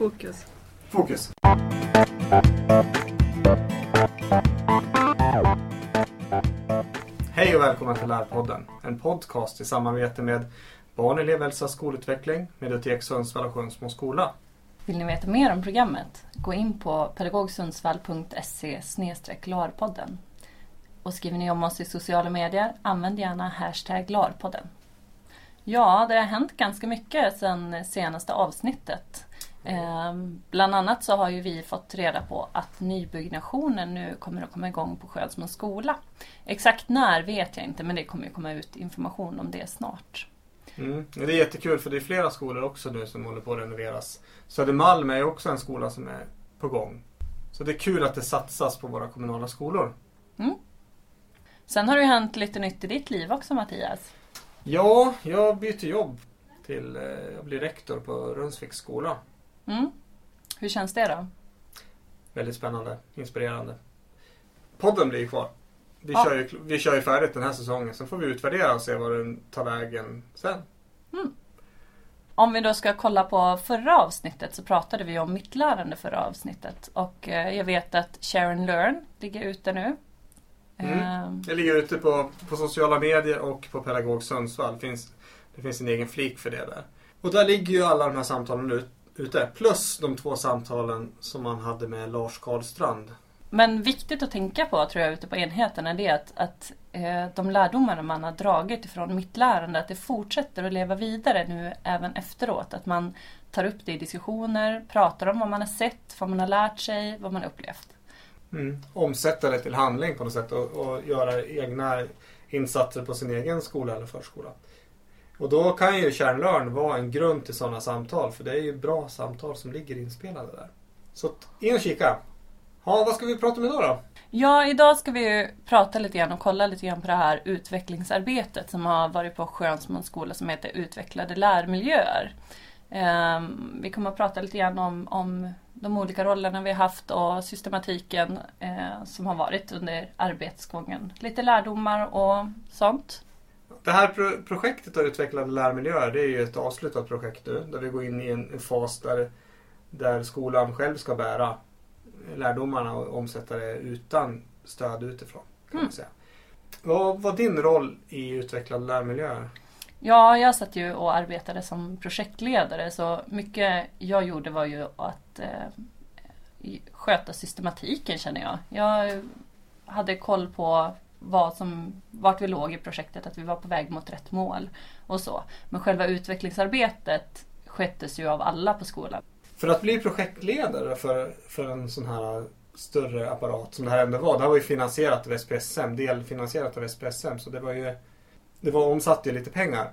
Fokus. Fokus. Hej och välkomna till Lärpodden. En podcast i samarbete med Barn, elevhälsa, skolutveckling, Medietek Sundsvall och Sjönsmo skola. Vill ni veta mer om programmet? Gå in på pedagogsundsvall.se larpodden. Och skriver ni om oss i sociala medier, använd gärna hashtag larpodden. Ja, det har hänt ganska mycket sedan senaste avsnittet. Ehm, bland annat så har ju vi fått reda på att nybyggnationen nu kommer att komma igång på Sjönsmons skola. Exakt när vet jag inte men det kommer att komma ut information om det snart. Mm. Det är jättekul för det är flera skolor också nu som håller på att renoveras. Södermalm är också en skola som är på gång. Så det är kul att det satsas på våra kommunala skolor. Mm. Sen har det ju hänt lite nytt i ditt liv också Mattias. Ja, jag byter jobb till, eh, jag blir rektor på Rönnsviks skola. Mm. Hur känns det då? Väldigt spännande, inspirerande. Podden blir ju kvar. Vi, Ja. kör ju, vi kör ju färdigt den här säsongen. Sen får vi utvärdera och se vad den tar vägen sen. Om vi då ska kolla på förra avsnittet så pratade vi om mittlärande förra avsnittet. Och eh, jag vet att Sharon Learn ligger ute nu. Mm. Ehm, Det ligger ute på, på sociala medier och på Pedagog Sundsvall. Det finns, det finns en egen flik för det där. Och där ligger ju alla de här samtalen ut, ute. Plus de två samtalen som man hade med Lars Karlstrand. Men viktigt att tänka på tror jag ute på enheterna det är att, att eh, de lärdomar man har dragit ifrån mittlärande att det fortsätter att leva vidare nu även efteråt. Att man tar upp det i diskussioner, pratar om vad man har sett, vad man har lärt sig, vad man har upplevt. Mm. Omsätta det till handling på något sätt och, och göra egna insatser på sin egen skola eller förskola. Och då kan ju kärnlörn vara en grund till sådana samtal för det är ju bra samtal som ligger inspelade där. Så in och kika. Ja, vad ska vi prata om idag då? Ja, idag ska vi ju prata lite grann och kolla lite grann på det här utvecklingsarbetet som har varit på Sjönsmons skola som heter Utvecklade lärmiljöer. Ehm, vi kommer att prata lite grann om, om de olika rollerna vi har haft och systematiken eh, som har varit under arbetsgången. Lite lärdomar och sånt. Det här pro- projektet av utvecklade lärmiljöer det är ju ett avslutat projekt nu. Där vi går in i en, en fas där, där skolan själv ska bära lärdomarna och omsätta det utan stöd utifrån. Kan Mm. man säga. Vad var din roll i utvecklade lärmiljöer? Ja, jag satt ju och arbetade som projektledare så mycket jag gjorde var ju att eh, sköta systematiken känner jag. Jag hade koll på vad som, vart vi låg i projektet, att vi var på väg mot rätt mål och så. Men själva utvecklingsarbetet sköttes ju av alla på skolan. För att bli projektledare för, för en sån här större apparat som det här ändå var. Det här var ju finansierat av SPSM, delfinansierat av SPSM. Så det var ju det var omsatt ju lite pengar.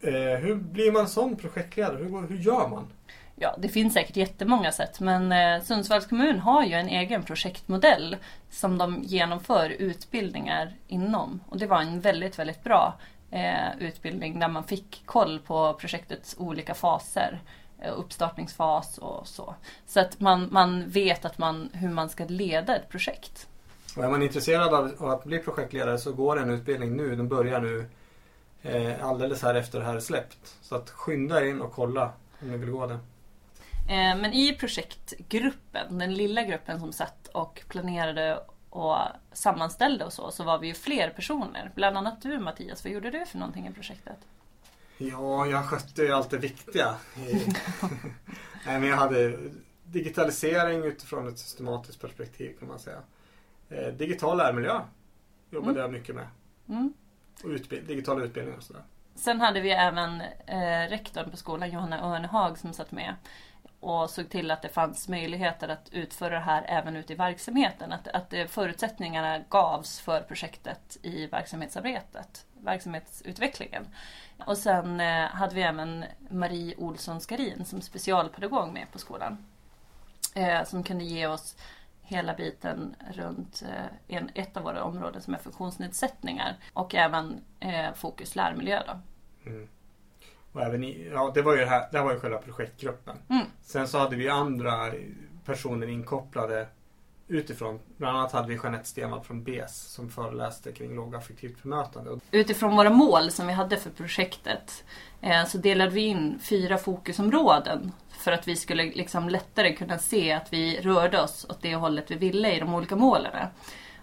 Eh, hur blir man sån projektledare? Hur, hur gör man? Ja, det finns säkert jättemånga sätt men eh, Sundsvalls kommun har ju en egen projektmodell som de genomför utbildningar inom. Och det var en väldigt, väldigt bra eh, utbildning där man fick koll på projektets olika faser. Eh, uppstartningsfas och så. Så att man, man vet att man, hur man ska leda ett projekt. Och är man intresserad av, att bli projektledare så går en utbildning nu. Den börjar nu eh, alldeles här efter det här är släppt. Så att skynda er in och kolla om ni vill gå det. Eh, Men i projektgruppen, den lilla gruppen som satt och planerade och sammanställde och så, så var vi ju fler personer. Bland annat du Mattias, vad gjorde du för någonting i projektet? Ja, jag skötte ju allt det viktiga. I- Nej, men jag hade digitalisering utifrån ett systematiskt perspektiv kan man säga. Eh, digital lärmiljö jobbade Mm. jag mycket med. Mm. Och utbild- digital utbildning och sådär. Sen hade vi även eh, rektorn på skolan, Johanna Örnehag, som satt med och såg till att det fanns möjligheter att utföra det här även ute i verksamheten. Att, att förutsättningarna gavs för projektet i verksamhetsarbetet, verksamhetsutvecklingen. Och sen eh, hade vi även Marie Olsson Skarin som specialpedagog med på skolan. Eh, som kunde ge oss hela biten runt eh, en, ett av våra områden som är funktionsnedsättningar och även fokus lärmiljö. Då. Mm. Och även i, ja, det var ju det här, det här var ju själva projektgruppen. Mm. Sen så hade vi andra personer inkopplade utifrån. Bland annat hade vi Jeanette Stenvall från BES som föreläste kring lågaffektivt bemötande. Utifrån våra mål som vi hade för projektet eh, så delade vi in fyra fokusområden för att vi skulle liksom lättare kunna se att vi rörde oss åt det hållet vi ville i de olika målen.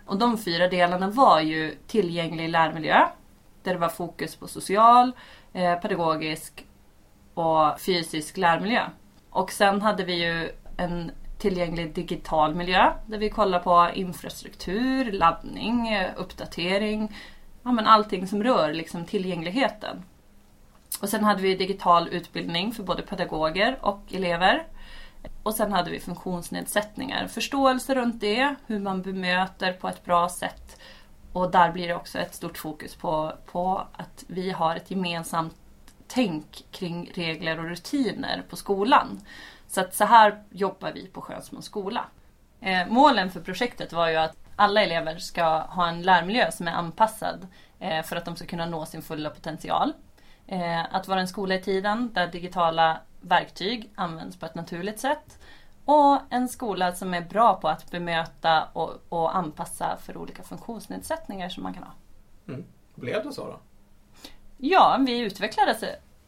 Och de fyra delarna var ju tillgänglig lärmiljö, där det var fokus på social, Eh, pedagogisk och fysisk lärmiljö. Och sen hade vi ju en tillgänglig digital miljö där vi kollar på infrastruktur, laddning, eh, uppdatering, ja, men allting som rör liksom tillgängligheten. Och sen hade vi digital utbildning för både pedagoger och elever. Och sen hade vi funktionsnedsättningar, förståelse runt det, hur man bemöter på ett bra sätt. Och där blir det också ett stort fokus på, på att vi har ett gemensamt tänk kring regler och rutiner på skolan. Så att så här jobbar vi på Skönsmåns skola. Eh, målen för projektet var ju att alla elever ska ha en lärmiljö som är anpassad eh, för att de ska kunna nå sin fulla potential. Eh, att vara en skola i tiden där digitala verktyg används på ett naturligt sätt. Och en skola som är bra på att bemöta och, och anpassa för olika funktionsnedsättningar som man kan ha. Mm. Blev det så då? Ja, vi utvecklades,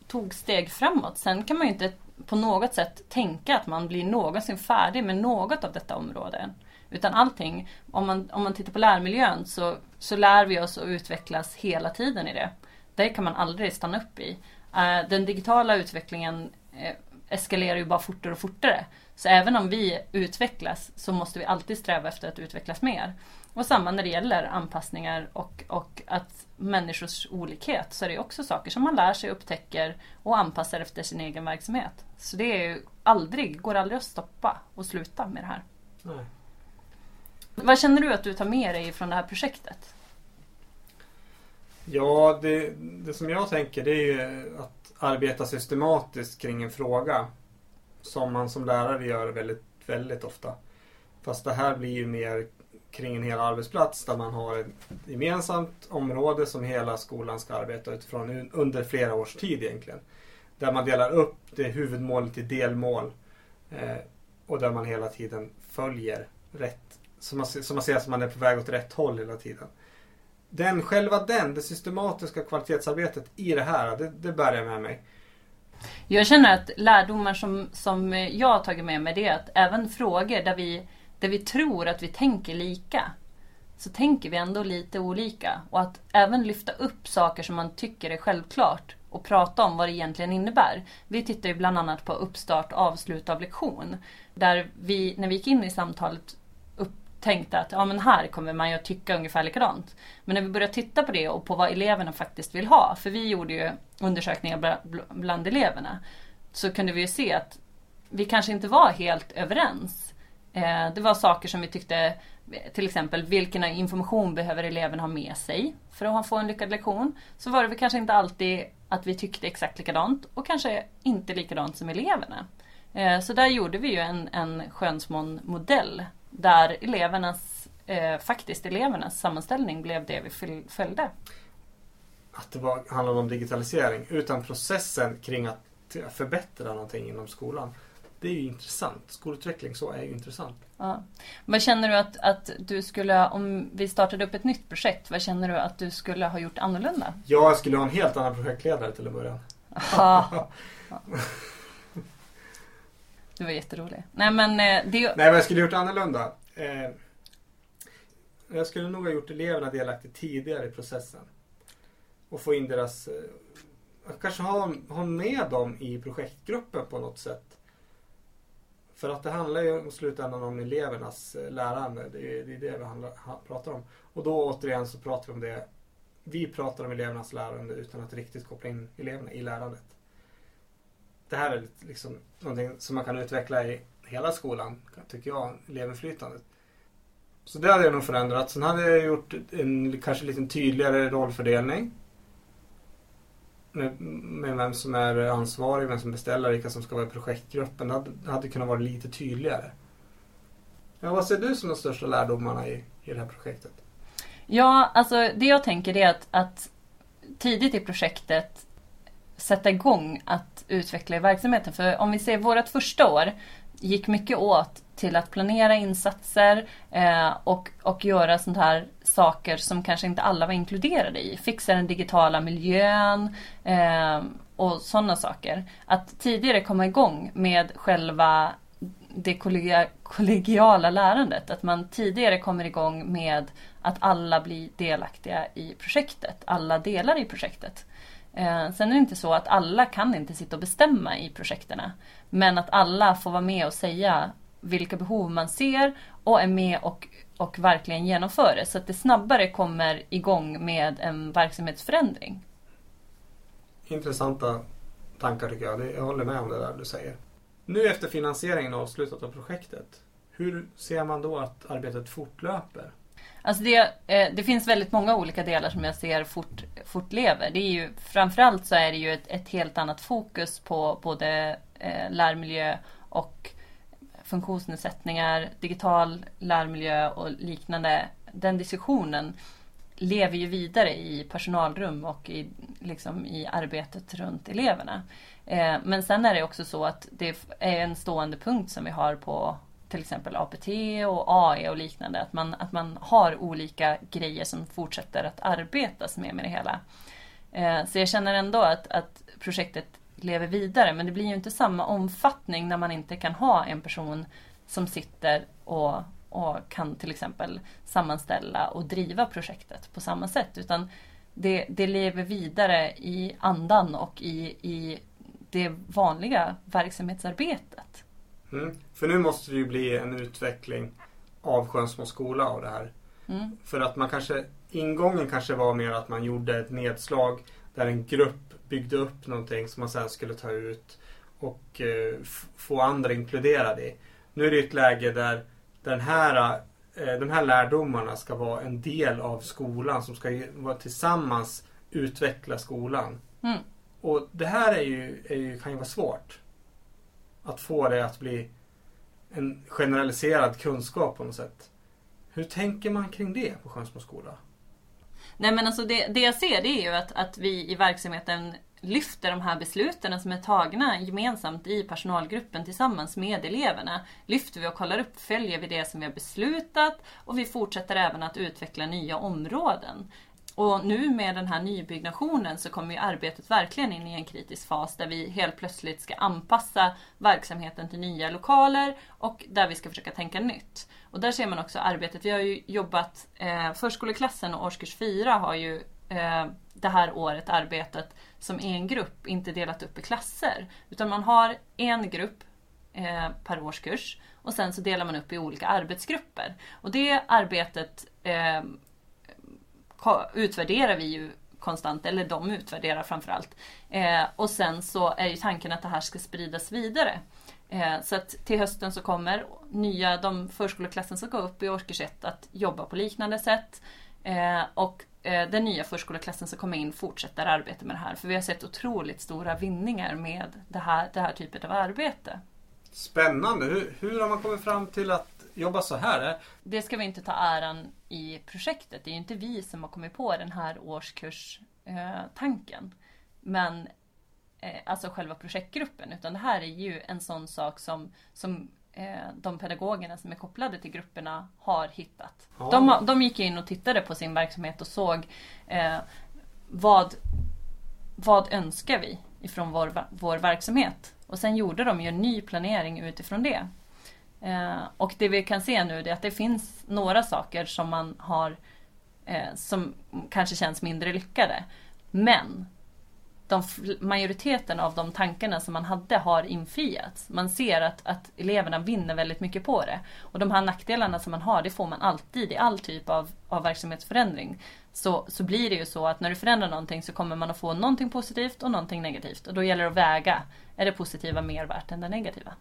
tog steg framåt. Sen kan man ju inte på något sätt tänka att man blir någonsin färdig med något av detta område. Utan allting, om man, om man tittar på lärmiljön så, så lär vi oss och utvecklas hela tiden i det. Det kan man aldrig stanna upp i. Uh, den digitala utvecklingen uh, eskalerar ju bara fortare och fortare. Så även om vi utvecklas så måste vi alltid sträva efter att utvecklas mer. Och samma när det gäller anpassningar och, och att människors olikhet så är det också saker som man lär sig, upptäcker och anpassar efter sin egen verksamhet. Så det är aldrig, går aldrig att stoppa och sluta med det här. Nej. Vad känner du att du tar med dig från det här projektet? Ja, det, det som jag tänker det är ju att arbeta systematiskt kring en fråga. Som man som lärare gör väldigt, väldigt ofta. Fast det här blir ju mer kring en hel arbetsplats där man har ett gemensamt område som hela skolan ska arbeta utifrån under flera års tid egentligen. Där man delar upp det huvudmålet i delmål eh, och där man hela tiden följer rätt. Så man, så man ser att man är på väg åt rätt håll hela tiden. Den, själva den, det systematiska kvalitetsarbetet i det här, det, det bär jag med mig. Jag känner att lärdomar som, som jag har tagit med mig det är att även frågor där vi där vi tror att vi tänker lika så tänker vi ändå lite olika. Och att även lyfta upp saker som man tycker är självklart och prata om vad det egentligen innebär. Vi tittar ju bland annat på uppstart och avslut av lektion. Där vi, när vi gick in i samtalet, tänkte att ja, men här kommer man ju att tycka ungefär likadant. Men när vi började titta på det och på vad eleverna faktiskt vill ha, för vi gjorde ju undersökningar bland eleverna, så kunde vi ju se att vi kanske inte var helt överens eh, det var saker som vi tyckte, eh, till exempel vilken information behöver eleven ha med sig för att få en lyckad lektion. Så var det väl kanske inte alltid att vi tyckte exakt likadant och kanske inte likadant som eleverna. Eh, så där gjorde vi ju en, en Skönsmån-modell där elevernas, eh, faktiskt elevernas sammanställning blev det vi följde. Att det var, handlade om digitalisering utan processen kring att förbättra någonting inom skolan det är ju intressant. Skolutveckling så är ju intressant. Ja. Vad känner du att, att du skulle, om vi startade upp ett nytt projekt, vad känner du att du skulle ha gjort annorlunda? Jag skulle ha en helt annan projektledare till att börja. Du var jätterolig. Nej men eh, det... Nej vad jag skulle ha gjort annorlunda. Eh, jag skulle nog ha gjort eleverna delaktiga tidigare i processen. Och få in deras... Eh, kanske ha, ha med dem i projektgruppen på något sätt. För att det handlar ju i slutändan om elevernas eh, lärande. Det är det, är det vi handlar, pratar om. Och då återigen så pratar vi om det. Vi pratar om elevernas lärande utan att riktigt koppla in eleverna i lärandet. Det här är liksom någonting som man kan utveckla i hela skolan, tycker jag, elevinflytandet. Så det hade jag nog förändrat. Sen hade jag gjort en kanske lite tydligare rollfördelning med, med vem som är ansvarig, vem som beställer, vilka som ska vara i projektgruppen. Det hade, det hade kunnat vara lite tydligare. Ja, vad ser du som de största lärdomarna i, i det här projektet? Ja, alltså det jag tänker är att, att tidigt i projektet sätta igång att utveckla verksamheten. För om vi ser vårt första år, gick mycket åt till att planera insatser eh, och, och göra sånt här saker som kanske inte alla var inkluderade i. Fixa den digitala miljön eh, och sådana saker. Att tidigare komma igång med själva det kollegiala lärandet. Att man tidigare kommer igång med att alla blir delaktiga i projektet. Alla delar i projektet. Eh, sen är det inte så att alla kan inte sitta och bestämma i projekten. Men att alla får vara med och säga vilka behov man ser och är med och, och verkligen genomför det. Så att det snabbare kommer igång med en verksamhetsförändring. Intressanta tankar tycker jag. Jag håller med om det där du säger. Nu efter finansieringen avslutat av projektet, hur ser man då att arbetet fortlöper? Alltså det, eh, det finns väldigt många olika delar som jag ser fort, fortlever. Det är ju, framförallt så är det ju ett, ett helt annat fokus på både eh, lärmiljö och funktionsnedsättningar, digital lärmiljö och liknande. Den diskussionen lever ju vidare i personalrum och i, liksom, i arbetet runt eleverna. Eh, men sen är det också så att det är en stående punkt som vi har på till exempel APT och AE och liknande. Att man, att man har olika grejer som fortsätter att arbetas med med det hela. Eh, så jag känner ändå att, att projektet lever vidare men det blir ju inte samma omfattning när man inte kan ha en person som sitter och, och kan till exempel sammanställa och driva projektet på samma sätt. Utan det, det lever vidare i andan och i, i det vanliga verksamhetsarbetet. Mm. För nu måste det ju bli en utveckling av Sjönsmo skola av det här. Mm. För att man kanske, ingången kanske var mer att man gjorde ett nedslag där en grupp byggde upp någonting som man sen skulle ta ut och eh, få andra inkluderade i. Nu är det ett läge där den här, eh, de här lärdomarna ska vara en del av skolan som ska vara tillsammans utveckla skolan. Mm. Och det här är ju, är ju, kan ju vara svårt. Att få det att bli en generaliserad kunskap på något sätt. Hur tänker man kring det på Sjönsmo skola? Nej men alltså det, det jag ser det är ju att, att vi i verksamheten lyfter de här besluten som är tagna gemensamt i personalgruppen tillsammans med eleverna. Lyfter vi och kollar upp, följer vi det som vi har beslutat och vi fortsätter även att utveckla nya områden. Och nu med den här nybyggnationen så kommer ju arbetet verkligen in i en kritisk fas där vi helt plötsligt ska anpassa verksamheten till nya lokaler och där vi ska försöka tänka nytt. Och där ser man också arbetet, vi har ju jobbat, eh, förskoleklassen och årskurs 4 har ju eh, det här året arbetat som en grupp, inte delat upp i klasser. Utan man har en grupp eh, per årskurs och sen så delar man upp i olika arbetsgrupper. Och det arbetet eh, utvärderar vi ju konstant, eller de utvärderar framförallt. Eh, och sen så är ju tanken att det här ska spridas vidare. Eh, så att till hösten så kommer nya, de förskoleklassen som går upp i årskurs 1 att jobba på liknande sätt. Eh, och eh, den nya förskoleklassen som kommer in fortsätter arbeta med det här. För vi har sett otroligt stora vinningar med det här, det här typet av arbete. Spännande! Hur, hur har man kommit fram till att jobba så här? Det ska vi inte ta äran i projektet. Det är ju inte vi som har kommit på den här årskurstanken. Men eh, alltså själva projektgruppen. Utan det här är ju en sån sak som, som eh, de pedagogerna som är kopplade till grupperna har hittat. Ja. De, de gick in och tittade på sin verksamhet och såg eh, vad, vad önskar vi ifrån vår, vår verksamhet? Och sen gjorde de ju en ny planering utifrån det. Eh, och det vi kan se nu är att det finns några saker som man har eh, som kanske känns mindre lyckade. Men de, majoriteten av de tankarna som man hade har infriats. Man ser att, att eleverna vinner väldigt mycket på det. Och de här nackdelarna som man har, det får man alltid i all typ av, av verksamhetsförändring. Så, så blir det ju så att när du förändrar någonting så kommer man att få någonting positivt och någonting negativt. Och då gäller det att väga, är det positiva mer värt än det negativa?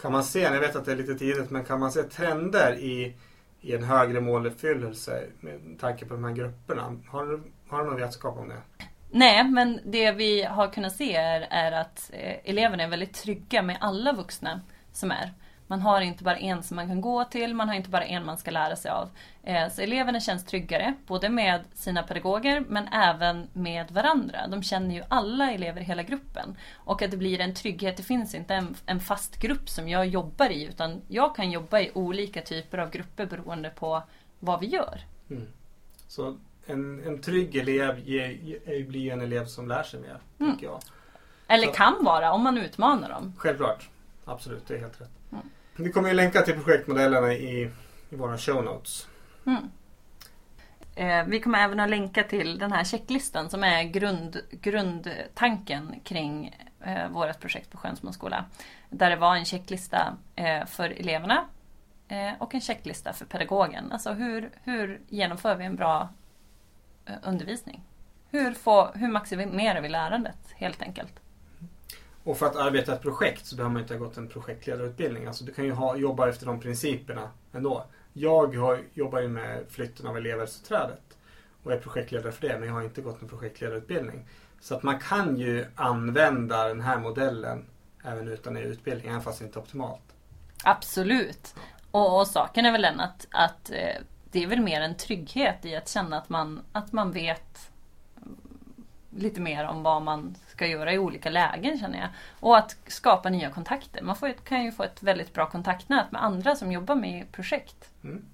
Kan man se, jag vet att det är lite tidigt, men kan man se trender i, i en högre måluppfyllelse med tanke på de här grupperna? Har du, har du någon vetskap om det? Nej, men det vi har kunnat se är, är att eh, eleverna är väldigt trygga med alla vuxna som är. Man har inte bara en som man kan gå till, man har inte bara en man ska lära sig av. Eh, så eleverna känns tryggare, både med sina pedagoger men även med varandra. De känner ju alla elever i hela gruppen. Och att det blir en trygghet, det finns inte en, en fast grupp som jag jobbar i utan jag kan jobba i olika typer av grupper beroende på vad vi gör. Mm. Så en, en trygg elev ge, ge, blir en elev som lär sig mer, mm. tycker jag. Eller Så. kan vara, om man utmanar dem. Självklart. Absolut, det är helt rätt. Vi kommer ju länka till projektmodellerna i, i våra show notes. Mm. Eh, vi kommer även att länka till den här checklistan som är grund, grundtanken kring eh, vårt projekt på Skönsmålsskola. Där det var en checklista eh, för eleverna eh, och en checklista för pedagogen. Alltså hur, hur genomför vi en bra eh, undervisning? Hur, får, hur maximerar vi lärandet helt enkelt? Och för att arbeta ett projekt så behöver man inte ha gått en projektledarutbildning. Alltså du kan ju ha, jobba efter de principerna ändå. Jag har, jobbar ju med flytten av elevhälsoträdet och är projektledare för det men jag har inte gått en projektledarutbildning. Så att man kan ju använda den här modellen även utan en utbildning, även fast det inte är optimalt. Absolut. Och, och saken är väl den att, att eh, det är väl mer en trygghet i att känna att man, att man vet lite mer om vad man ska göra i olika lägen känner jag. Och att skapa nya kontakter. Man får, kan ju få ett väldigt bra kontaktnät med andra som jobbar med projekt. Mm.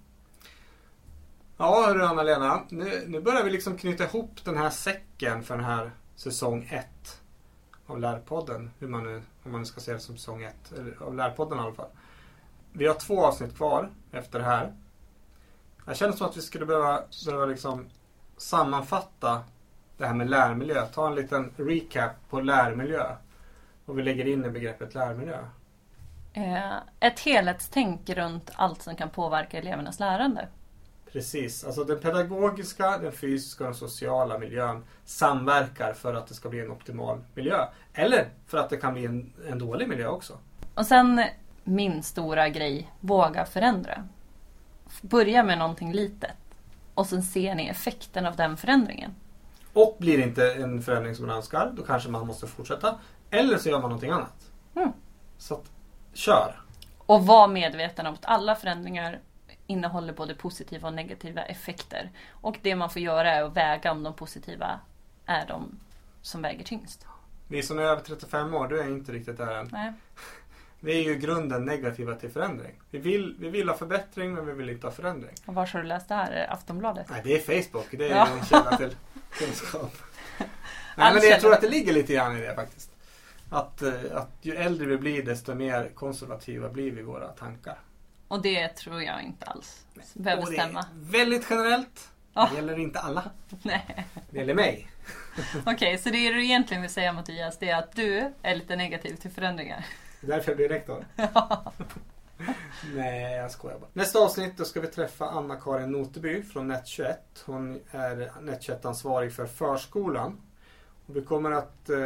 Ja hörru Anna-Lena, nu, nu börjar vi liksom knyta ihop den här säcken för den här säsong 1 av Lärpodden. Hur man nu, om man nu ska se det som säsong 1, av Lärpodden i alla fall. Vi har två avsnitt kvar efter det här. Jag känner som att vi skulle behöva, behöva liksom sammanfatta det här med lärmiljö. Ta en liten recap på lärmiljö. Och vi lägger in i begreppet lärmiljö. Eh, ett helhetstänk runt allt som kan påverka elevernas lärande. Precis, alltså den pedagogiska, den fysiska och den sociala miljön samverkar för att det ska bli en optimal miljö. Eller för att det kan bli en, en dålig miljö också. Och sen min stora grej, våga förändra. Börja med någonting litet och sen ser ni effekten av den förändringen. Och blir det inte en förändring som man önskar, då kanske man måste fortsätta. Eller så gör man någonting annat. Mm. Så att, kör! Och var medveten om att alla förändringar innehåller både positiva och negativa effekter. Och det man får göra är att väga om de positiva är de som väger tyngst. Vi som är över 35 år, du är inte riktigt där än. Nej. Vi är ju i grunden negativa till förändring. Vi vill, vi vill ha förbättring men vi vill inte ha förändring. Och var har du läst det här? Aftonbladet? Nej, det är Facebook. Det är ja. en källa till kunskap. Nej, men det, jag tror att det ligger lite grann i det faktiskt. Att, eh, att ju äldre vi blir desto mer konservativa blir vi i våra tankar. Och det tror jag inte alls behöver och stämma. väldigt generellt. Oh. Det gäller inte alla. Nej. Det gäller mig. Okej, okay, så det du egentligen vill säga Mattias, det är att du är lite negativ till förändringar? Det är därför jag blir rektor. Nej, jag skojar bara. Nästa avsnitt då ska vi träffa Anna-Karin Noteby från Net21. Hon är Net21-ansvarig för förskolan. Och vi kommer att eh,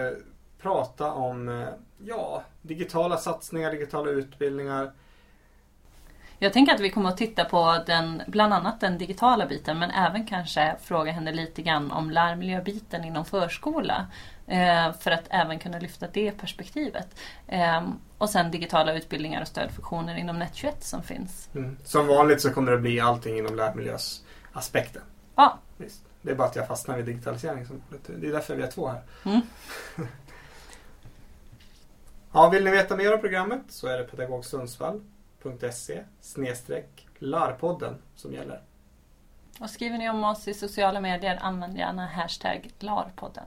prata om eh, ja, digitala satsningar, digitala utbildningar. Jag tänker att vi kommer att titta på den, bland annat den digitala biten men även kanske fråga henne lite grann om lärmiljöbiten inom förskola. Eh, för att även kunna lyfta det perspektivet. Eh, och sen digitala utbildningar och stödfunktioner inom Net21 som finns. Mm. Som vanligt så kommer det bli allting inom lärmiljösaspekten. Ja. Visst. Det är bara att jag fastnar vid digitalisering. Det är därför vi är två här. Mm. ja, vill ni veta mer om programmet så är det pedagogsundsvall.se snedstreck larpodden som gäller. Och skriver ni om oss i sociala medier använd gärna hashtag larpodden.